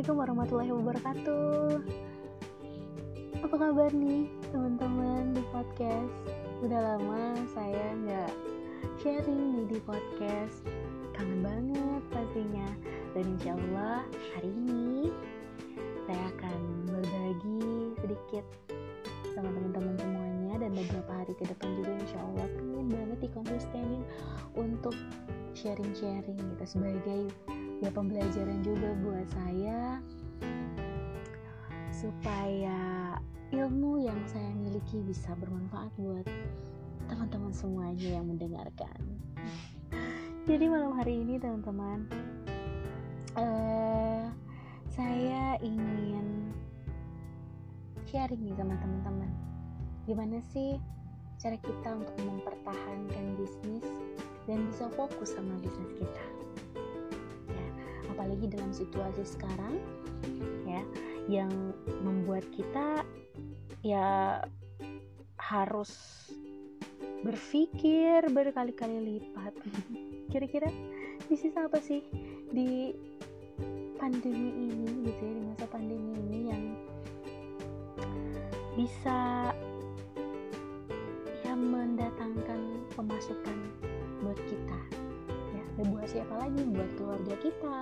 Assalamualaikum warahmatullahi wabarakatuh. Apa kabar nih teman-teman di podcast? Udah lama saya nggak sharing nih di podcast. Kangen banget pastinya. Dan insya Allah hari ini Saya akan berbagi sedikit sama teman-teman semuanya Dan beberapa hari ke depan juga insya Allah Pengen banget dikonsistenin untuk sharing-sharing gitu Sebagai ya pembelajaran juga buat saya supaya ilmu yang saya miliki bisa bermanfaat buat teman-teman semuanya yang mendengarkan. Jadi malam hari ini teman-teman, uh, saya ingin sharing nih sama teman-teman. Gimana sih cara kita untuk mempertahankan bisnis dan bisa fokus sama bisnis kita? Apalagi dalam situasi sekarang ya yang membuat kita ya harus berpikir berkali-kali lipat. Kira-kira bisnis apa sih di pandemi ini gitu ya di masa pandemi ini yang bisa ya mendatangkan pemasukan ya buat siapa lagi? Buat keluarga kita.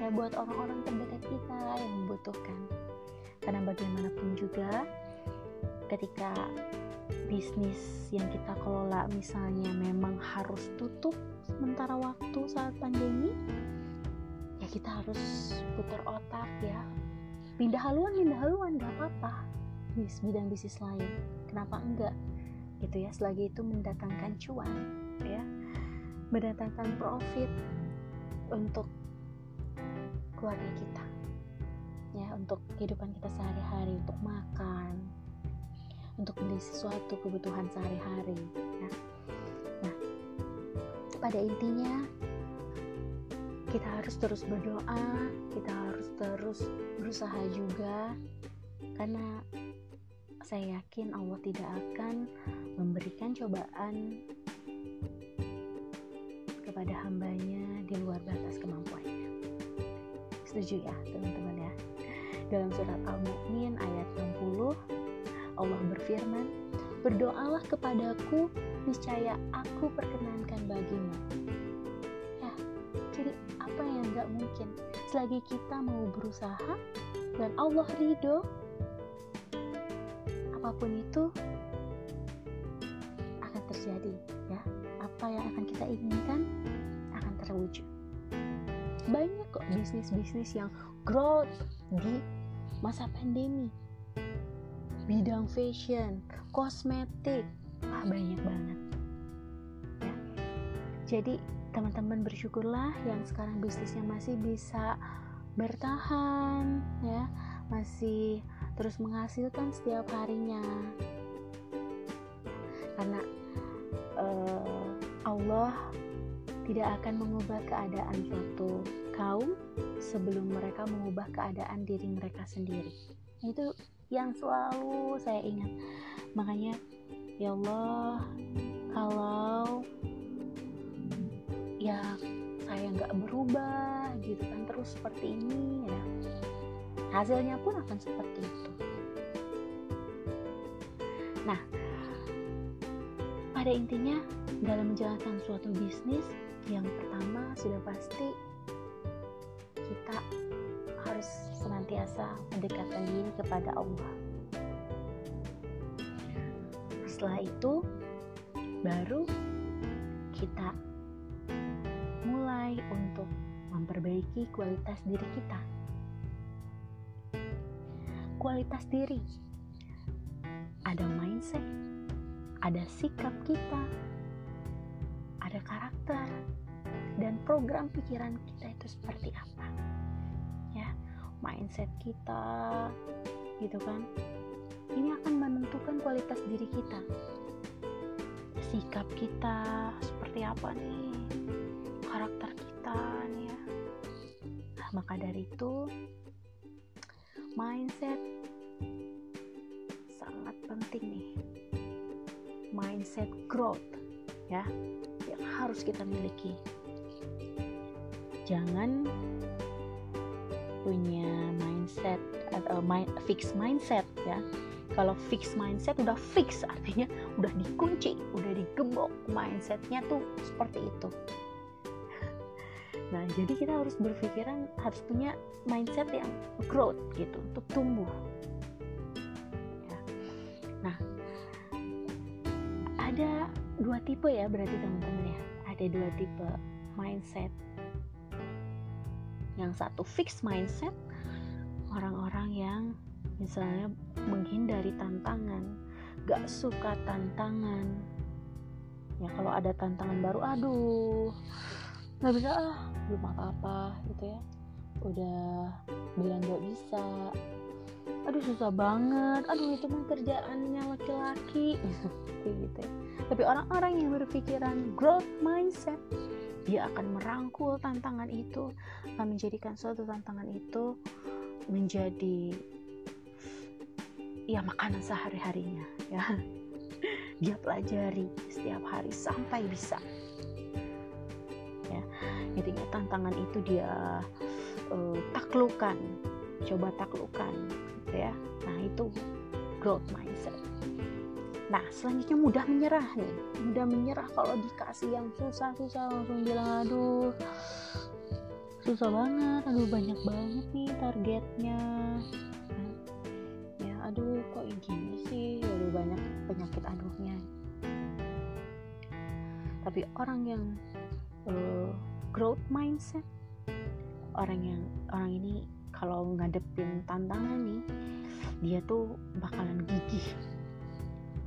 Ya buat orang-orang terdekat kita yang membutuhkan. Karena bagaimanapun juga ketika bisnis yang kita kelola misalnya memang harus tutup sementara waktu saat pandemi ya kita harus putar otak ya. Pindah haluan pindah haluan gak apa-apa. Di bidang bisnis lain. Kenapa enggak? Gitu ya selagi itu mendatangkan cuan ya mendatangkan profit untuk keluarga kita ya untuk kehidupan kita sehari-hari untuk makan untuk beli sesuatu kebutuhan sehari-hari ya. nah pada intinya kita harus terus berdoa kita harus terus berusaha juga karena saya yakin Allah tidak akan memberikan cobaan kepada hambanya di luar batas kemampuannya. Setuju ya teman-teman ya? Dalam surat Al-Mu'min ayat 60, Allah berfirman, Berdoalah kepadaku, niscaya aku perkenankan bagimu. Ya, jadi apa yang gak mungkin? Selagi kita mau berusaha dan Allah ridho, apa pun itu akan terjadi ya apa yang akan kita inginkan terwujud banyak kok bisnis-bisnis yang growth di masa pandemi. Bidang fashion kosmetik. Wah banyak banget. Ya. Jadi teman-teman bersyukurlah yang sekarang bisnisnya masih bisa bertahan ya. Masih terus menghasilkan setiap harinya. Karena uh, Allah tidak akan mengubah keadaan suatu kaum sebelum mereka mengubah keadaan diri mereka sendiri. Itu yang selalu saya ingat. Makanya ya Allah, kalau ya saya nggak berubah gitu kan terus seperti ini ya hasilnya pun akan seperti itu. Nah, pada intinya dalam menjalankan suatu bisnis yang pertama sudah pasti kita harus senantiasa mendekatkan diri kepada Allah. Setelah itu baru kita mulai untuk memperbaiki kualitas diri kita. Kualitas diri ada mindset ada sikap kita, karakter, dan program pikiran kita itu seperti apa. Ya, mindset kita gitu kan. Ini akan menentukan kualitas diri kita. Sikap kita seperti apa nih? Karakter kita nih ya. Nah, maka dari itu mindset sangat penting nih mindset growth ya harus kita miliki. Jangan punya mindset atau mind, fix mindset ya. Kalau fix mindset udah fix artinya udah dikunci udah digembok mindsetnya tuh seperti itu. Nah jadi kita harus berpikiran harus punya mindset yang growth gitu untuk tumbuh. Ya. nah ada dua tipe ya berarti teman-teman ya ada dua tipe mindset. Yang satu fix mindset orang-orang yang misalnya menghindari tantangan gak suka tantangan. Ya kalau ada tantangan baru aduh nggak bisa ah belum apa apa gitu ya. Udah bilang gak bisa aduh susah banget. Aduh itu mah kerjaannya laki-laki. Kayak gitu ya. Tapi orang-orang yang berpikiran growth mindset dia akan merangkul tantangan itu akan menjadikan suatu tantangan itu menjadi ya makanan sehari-harinya ya. Dia pelajari setiap hari sampai bisa. Ya intinya tantangan itu dia uh, taklukan. Coba taklukan ya. Nah itu growth mindset. Nah selanjutnya mudah menyerah nih. Mudah menyerah kalau dikasih yang susah-susah langsung bilang aduh susah banget aduh banyak banget nih targetnya. Aduh kok gini sih? Lebih banyak penyakit aduhnya. Tapi orang yang uh, growth mindset orang yang orang ini kalau ngadepin tantangan nih dia tuh bakalan gigih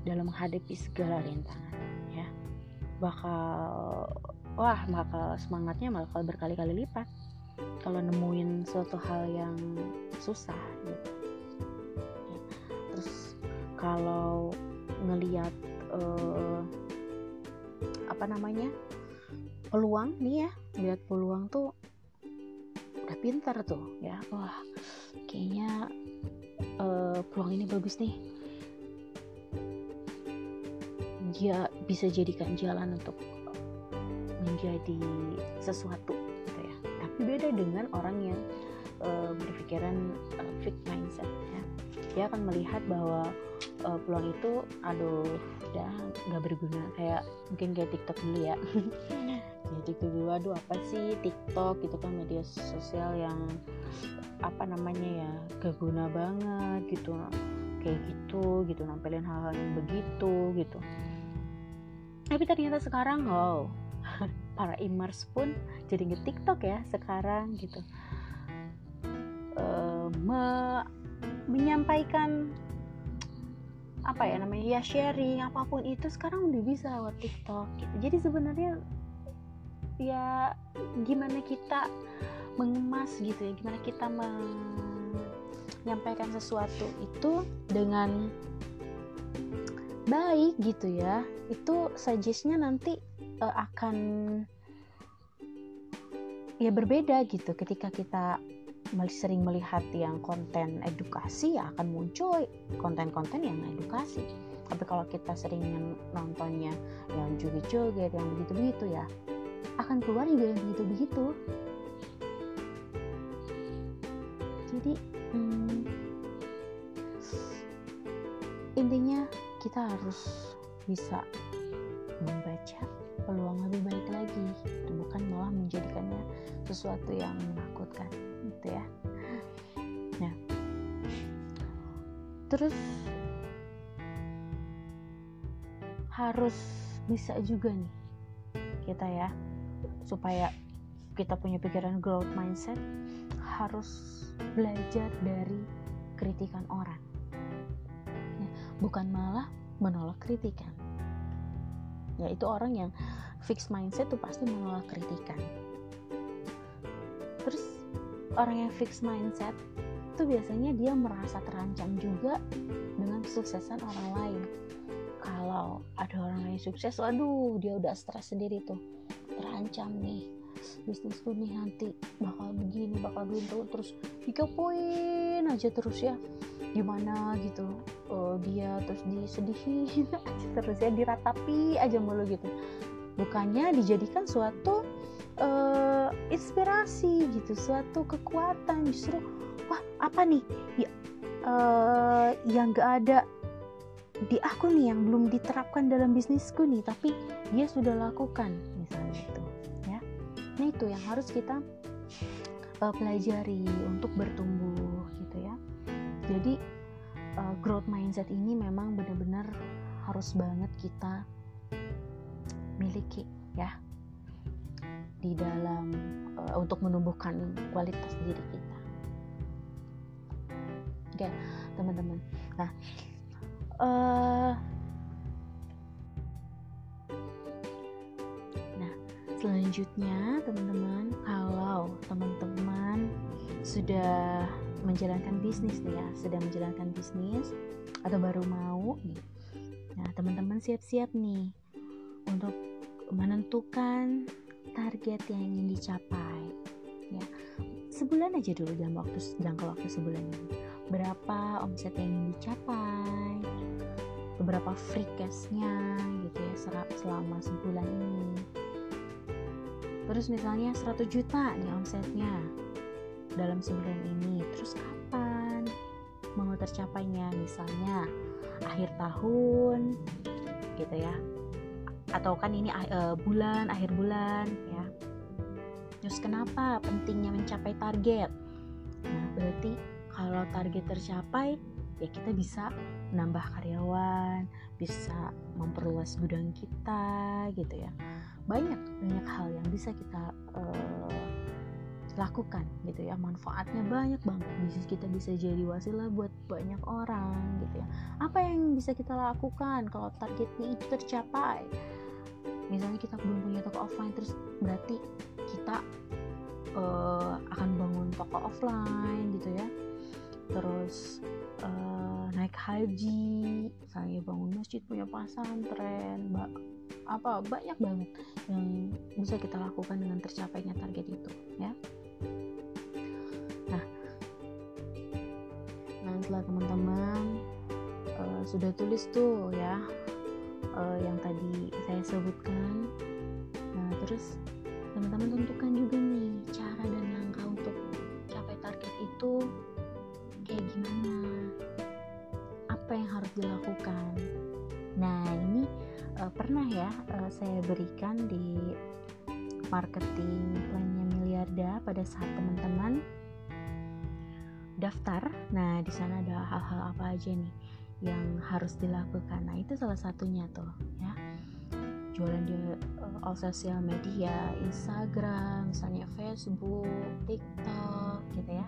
dalam menghadapi segala rintangan ya. Bakal wah bakal semangatnya bakal berkali-kali lipat kalau nemuin suatu hal yang susah gitu. Kalau ngeliat uh, apa namanya peluang nih ya lihat peluang tuh udah pintar tuh ya. Wah kayaknya uh, peluang ini bagus nih. Dia bisa jadikan jalan untuk menjadi sesuatu gitu ya. Tapi beda dengan orang yang uh, berpikiran uh, fixed mindset ya. Dia akan melihat bahwa uh, peluang itu aduh udah nggak berguna. Kayak mungkin kayak TikTok dulu ya TikTok dulu aduh apa sih TikTok gitu kan media sosial yang apa namanya ya gak guna banget gitu kayak gitu gitu nampilin hal-hal yang begitu gitu tapi ternyata sekarang oh para imers pun jadi nge TikTok ya sekarang gitu uh, me menyampaikan apa ya namanya ya sharing apa pun itu sekarang udah bisa lewat TikTok gitu. Jadi sebenarnya ya gimana kita mengemas gitu ya, gimana kita menyampaikan sesuatu itu dengan baik gitu ya. Itu suggestnya nanti uh, akan ya berbeda gitu ketika kita sering melihat yang konten edukasi ya akan muncul konten-konten yang edukasi tapi kalau kita sering nontonnya yang joget-joget yang begitu-begitu ya akan keluar juga yang begitu-begitu. Jadi hmm, intinya kita harus bisa membaca peluang lebih baik lagi bukan malah menjadikannya sesuatu yang menakutkan gitu ya. Nah terus harus bisa juga nih kita ya supaya kita punya pikiran growth mindset harus belajar dari kritikan orang. Ya, bukan malah menolak kritikan. Ya itu orang yang fixed mindset tuh pasti menolak kritikan. Terus orang yang fixed mindset itu biasanya dia merasa terancam juga dengan kesuksesan orang lain. Kalau ada orang lain sukses waduh dia udah stres sendiri tuh terancam nih. Bisnisku nih nanti bakal begini bakal begitu terus poin aja terus ya. Gimana gitu. Uh, dia terus disedihin. Aja terus ya diratapi aja mulu gitu. Bukannya dijadikan suatu uh, inspirasi gitu. Suatu kekuatan. Justru wah apa nih? Ya, uh, yang gak ada di aku nih yang belum diterapkan dalam bisnisku nih. Tapi dia sudah lakukan misalnya itu ya. Nah itu yang harus kita uh, pelajari untuk bertumbuh gitu ya. Jadi uh, growth mindset ini memang benar-benar harus banget kita miliki ya. Di dalam uh, untuk menumbuhkan kualitas diri kita. Oke teman-teman. Nah uh, selanjutnya teman-teman kalau teman-teman sudah menjalankan bisnis nih ya sedang menjalankan bisnis atau baru mau nih nah teman-teman siap-siap nih untuk menentukan target yang ingin dicapai ya. Sebulan aja dulu dalam waktu jangka waktu sebulan ini. Berapa omset yang ingin dicapai beberapa free cashnya gitu ya selama sebulan ini terus misalnya 100 juta nih omsetnya dalam sebulan ini. Terus kapan mau tercapainya? Misalnya akhir tahun gitu ya. Atau kan ini uh, bulan akhir bulan ya. Terus kenapa pentingnya mencapai target? Nah berarti kalau target tercapai ya kita bisa menambah karyawan bisa memperluas gudang kita gitu ya banyak banyak hal yang bisa kita uh, lakukan gitu ya. Manfaatnya banyak banget. Bisnis kita bisa jadi wasilah buat banyak orang gitu ya. Apa yang bisa kita lakukan kalau targetnya itu tercapai? Misalnya kita belum punya toko offline terus berarti kita uh, akan bangun toko offline gitu ya. Terus uh, naik haji saya bangun masjid punya pesantren mbak apa banyak banget yang bisa kita lakukan dengan tercapainya target itu ya. Nah nah setelah teman-teman uh, sudah tulis tuh ya uh, yang tadi saya sebutkan. Nah terus teman-teman tentukan juga nih cara saya berikan di marketing plannya miliarda pada saat teman-teman daftar. Nah di sana ada hal-hal apa aja nih yang harus dilakukan? Nah itu salah satunya tuh ya. Jualan di uh, all sosial media Instagram misalnya Facebook TikTok gitu ya.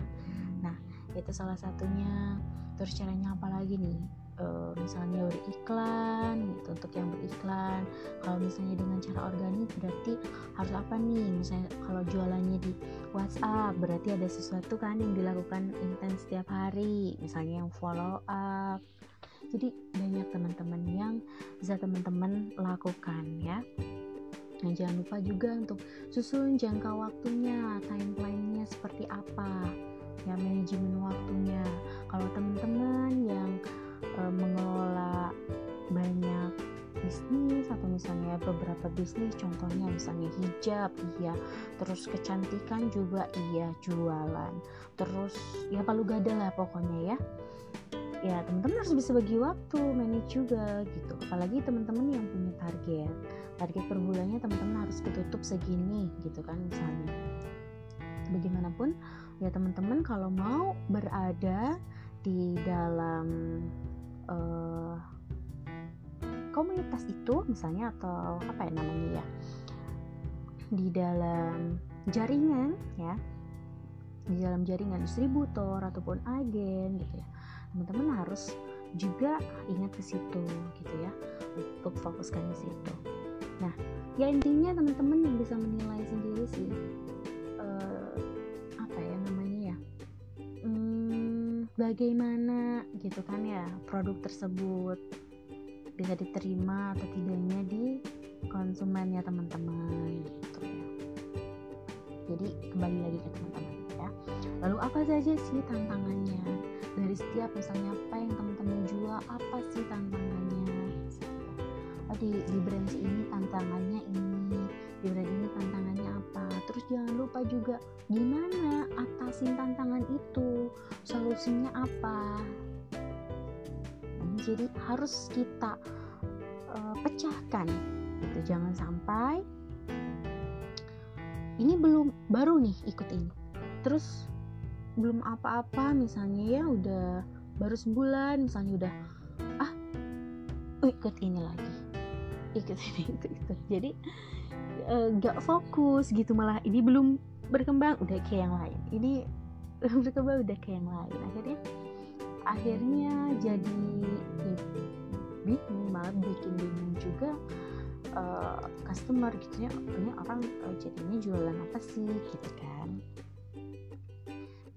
Nah itu salah satunya. Terus caranya apa lagi nih e, misalnya beriklan gitu untuk yang beriklan. Kalau misalnya dengan cara organik berarti harus apa nih? Misalnya kalau jualannya di WhatsApp berarti ada sesuatu kan yang dilakukan intens setiap hari. Misalnya yang follow up. Jadi banyak teman-teman yang bisa teman-teman lakukan ya. Nah, jangan lupa juga untuk susun jangka waktunya, timelinenya seperti apa ya manajemen waktunya. Kalau teman-teman yang e, mengelola banyak bisnis atau misalnya beberapa bisnis contohnya misalnya hijab iya. Terus kecantikan juga iya jualan. Terus ya palu gada lah pokoknya ya. Ya teman-teman harus bisa bagi waktu manage juga gitu. Apalagi teman-teman yang punya target. Target per bulannya teman-teman harus ketutup segini gitu kan misalnya. Bagaimanapun ya teman-teman kalau mau berada di dalam uh, komunitas itu misalnya atau apa ya namanya ya di dalam jaringan ya di dalam jaringan distributor ataupun agen gitu ya. Teman-teman harus juga ingat ke situ gitu ya untuk fokuskan di situ. Nah ya intinya teman-teman yang bisa menilai sendiri sih bagaimana gitu kan ya produk tersebut bisa diterima atau tidaknya di konsumennya teman-teman gitu ya. Jadi kembali lagi ke teman-teman ya. Lalu apa saja sih tantangannya? Dari setiap misalnya apa yang teman-teman jual apa sih tantangannya? Oh, di di brand ini tantangannya ini lupa juga gimana atasin tantangan itu solusinya apa? Jadi harus kita uh, pecahkan. Gitu jangan sampai ini belum baru nih ikut ini. Terus belum apa-apa misalnya ya udah baru sebulan misalnya udah ah oh, ikut ini lagi ikut ini ikut itu. Jadi uh, gak fokus gitu malah ini belum berkembang udah kayak yang lain. Ini berkembang udah kayak yang lain. Akhirnya akhirnya jadi bingung malah bikin bingung juga uh, customer gitu ya. Ini orang uh, jadinya jualan apa sih gitu kan.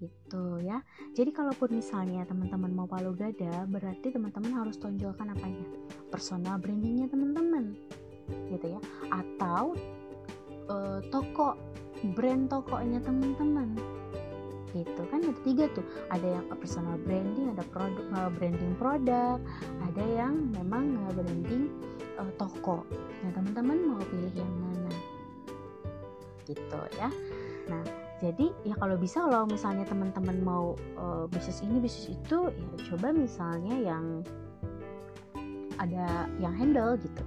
Gitu ya. Jadi kalaupun misalnya teman-teman mau palu gada berarti teman-teman harus tonjolkan apanya? Personal brandingnya teman-teman. Gitu ya. Atau uh, toko brand tokonya teman-teman gitu. Kan ada tiga tuh ada yang personal branding ada produk uh, branding produk ada yang memang uh, branding uh, toko. Nah teman-teman mau pilih yang mana? Gitu ya. Nah jadi ya kalau bisa kalau misalnya teman-teman mau uh, bisnis ini bisnis itu ya coba misalnya yang ada yang handle gitu.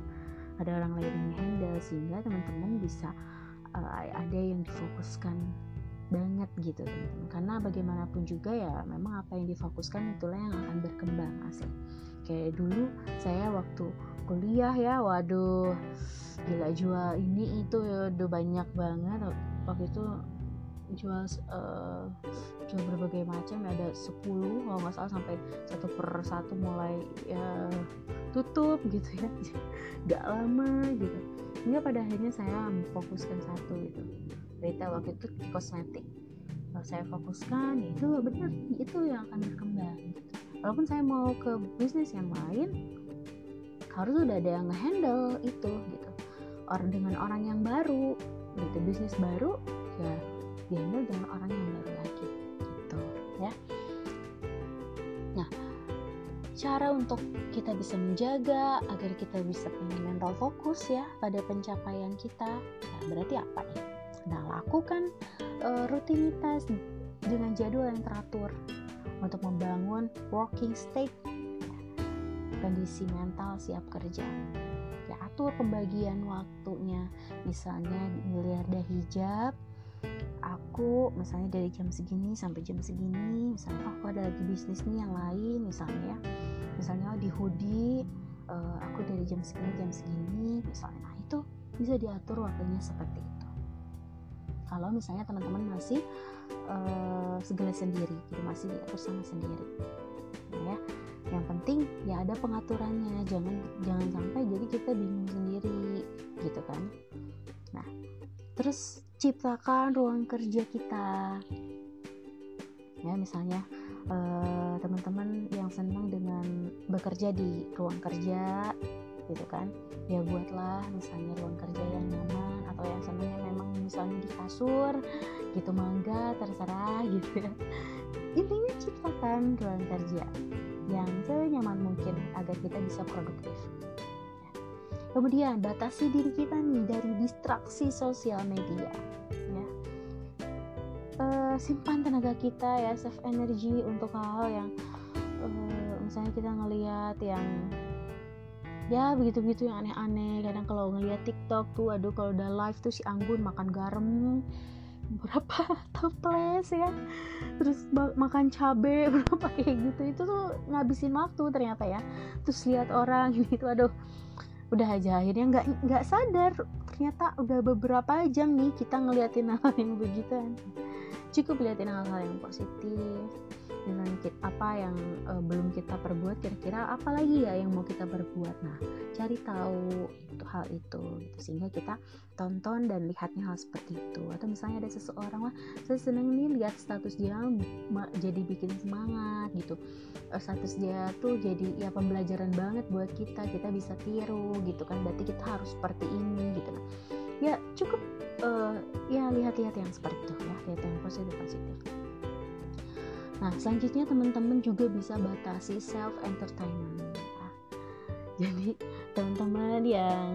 Ada orang lain yang handle sehingga teman-teman bisa uh, ada yang difokuskan banget gitu teman-teman. Karena bagaimanapun juga ya memang apa yang difokuskan itulah yang akan berkembang asli kayak dulu saya waktu kuliah ya waduh gila jual ini itu ya udah banyak banget. Waktu itu jual uh, jual berbagai macam ya ada 10 kalau nggak salah sampai satu per satu mulai ya tutup gitu ya. Gak lama gitu. Hingga pada akhirnya saya memfokuskan satu gitu retail waktu itu di kosmetik. Kalau saya fokuskan ya itu benar itu yang akan berkembang gitu. walaupun saya mau ke bisnis yang lain harus udah ada yang ngehandle itu gitu. Orang dengan orang yang baru gitu bisnis baru ya dihandle dengan orang yang baru lagi gitu ya. Nah cara untuk kita bisa menjaga agar kita bisa punya mental fokus ya pada pencapaian kita ya berarti apa nih Nah, lakukan uh, rutinitas dengan jadwal yang teratur untuk membangun working state kondisi mental siap kerja. Ya, atur pembagian waktunya. Misalnya miliardah hijab, aku misalnya dari jam segini sampai jam segini, misalnya oh, aku ada lagi bisnis nih yang lain misalnya ya. Misalnya di hoodie uh, aku dari jam segini jam segini misalnya. Nah, itu bisa diatur waktunya seperti itu kalau misalnya teman-teman masih uh, segala sendiri jadi masih diatur sama sendiri ya. Yang penting ya ada pengaturannya jangan jangan sampai jadi kita bingung sendiri gitu kan. Nah terus ciptakan ruang kerja kita. Ya misalnya uh, teman-teman yang senang dengan bekerja di ruang kerja gitu kan. Ya buatlah misalnya ruang kerja yang nyaman atau yang senangnya memang misalnya di kasur gitu mangga terserah gitu ya. Intinya ciptakan ruang kerja yang senyaman mungkin agar kita bisa produktif. Kemudian batasi diri kita nih dari distraksi sosial media ya. Uh, simpan tenaga kita ya save energy untuk hal-hal yang uh, misalnya kita ngelihat yang ya begitu-begitu yang aneh-aneh. Kadang kalau ngeliat TikTok tuh aduh kalau udah live tuh si Anggun makan garam berapa toples ya? Terus makan cabe berapa kayak gitu. Itu tuh ngabisin waktu ternyata ya. Terus lihat orang gitu aduh. Udah aja akhirnya nggak nggak sadar. Ternyata udah beberapa jam nih kita ngeliatin hal yang begitu. Cukup liatin hal-hal yang positif dengan kita, apa yang uh, belum kita perbuat kira-kira apa lagi ya yang mau kita perbuat? Nah cari tahu itu hal itu gitu. Sehingga kita tonton dan lihatnya hal seperti itu. Atau misalnya ada seseorang lah saya seneng nih lihat status dia jadi bikin semangat gitu. Uh, status dia tuh jadi ya pembelajaran banget buat kita kita bisa tiru gitu kan. Berarti kita harus seperti ini gitu. Nah ya cukup uh, ya lihat-lihat yang seperti itu ya. Lihat yang positif positif Nah, selanjutnya teman-teman juga bisa batasi self entertainment. Ya. Jadi, teman-teman yang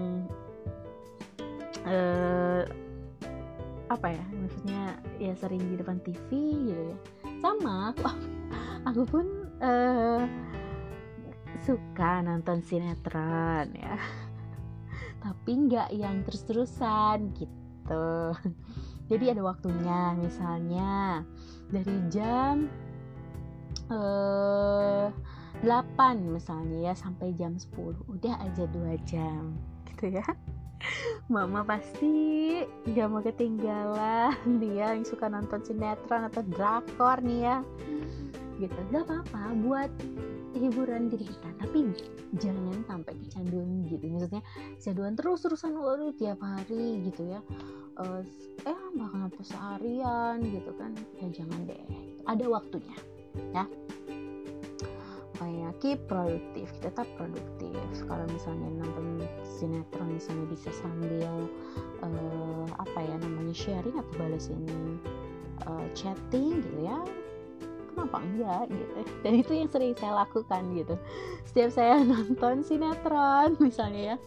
uh, apa ya maksudnya ya sering di depan TV gitu ya sama aku aku pun uh, suka nonton sinetron ya tapi nggak yang terus-terusan gitu jadi ada waktunya misalnya dari jam uh, 8 misalnya ya sampai jam 10 udah aja dua jam. Gitu ya. Mama pasti gak mau ketinggalan. Dia yang suka nonton sinetron atau drakor nih ya. Gitu. Gak apa-apa buat hiburan diri kita. Tapi jangan sampai kecanduan gitu. Maksudnya kecanduan terus-terusan waduh tiap hari gitu ya. Uh, eh bahkan apa seharian gitu kan. Ya jangan deh. Ada waktunya ya. Kayak keep produktif tetap produktif. Kalau misalnya nonton sinetron misalnya bisa sambil uh, apa ya namanya sharing atau balesin uh, chatting gitu ya kenapa enggak gitu. Dan itu yang sering saya lakukan gitu. Setiap saya nonton sinetron misalnya ya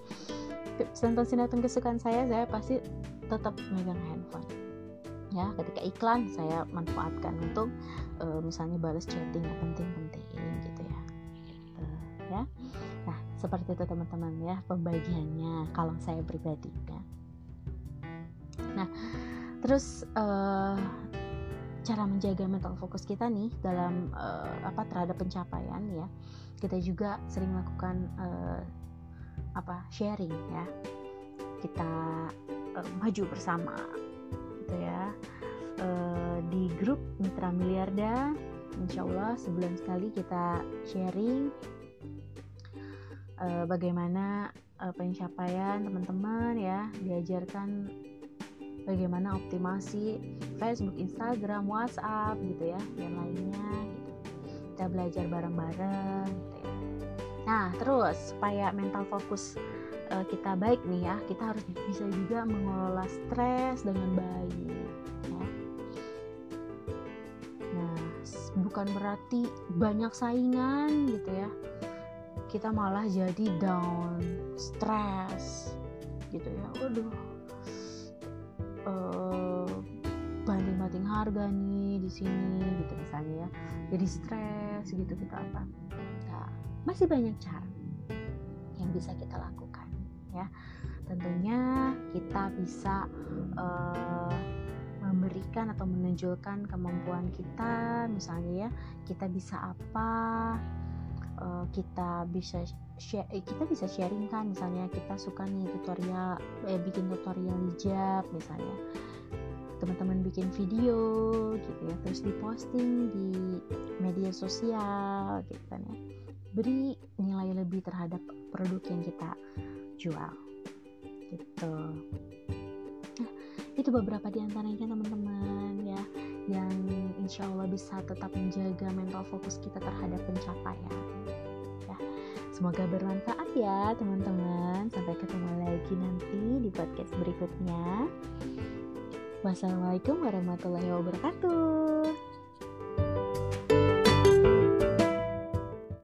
nonton sinetron kesukaan saya saya pasti tetap megang handphone ya ketika iklan saya manfaatkan untuk uh, misalnya balas chatting yang penting-penting gitu ya. Ya. Nah seperti itu teman-teman ya pembagiannya kalau saya pribadi ya. Nah terus uh, cara menjaga mental fokus kita nih dalam uh, apa terhadap pencapaian ya kita juga sering melakukan uh, apa sharing ya. Kita uh, maju bersama gitu ya uh, di grup mitra miliarda Insya Allah sebulan sekali kita sharing uh, bagaimana uh, pencapaian teman-teman ya diajarkan bagaimana optimasi Facebook, Instagram, WhatsApp gitu ya dan lainnya gitu. Kita belajar bareng-bareng gitu ya. Nah, terus supaya mental fokus uh, kita baik nih ya, kita harus bisa juga mengelola stres dengan baik ya. Nah, bukan berarti banyak saingan gitu ya kita malah jadi down, stres gitu ya. Waduh, uh, banting-banting harga nih di sini gitu misalnya ya. Jadi stres gitu kita apa? Nah, masih banyak cara yang bisa kita lakukan ya. Tentunya kita bisa uh, memberikan atau menunjukkan kemampuan kita misalnya ya kita bisa apa uh, kita bisa share eh, kita bisa sharing kan misalnya kita suka nih tutorial eh bikin tutorial hijab misalnya teman-teman bikin video gitu ya terus diposting di media sosial gitu kan ya beri nilai lebih terhadap produk yang kita jual gitu. Itu beberapa di antaranya teman-teman ya. Yang insya Allah bisa tetap menjaga mental fokus kita terhadap pencapaian ya. Semoga bermanfaat ya teman-teman. Sampai ketemu lagi nanti di podcast berikutnya. Wassalamualaikum warahmatullahi wabarakatuh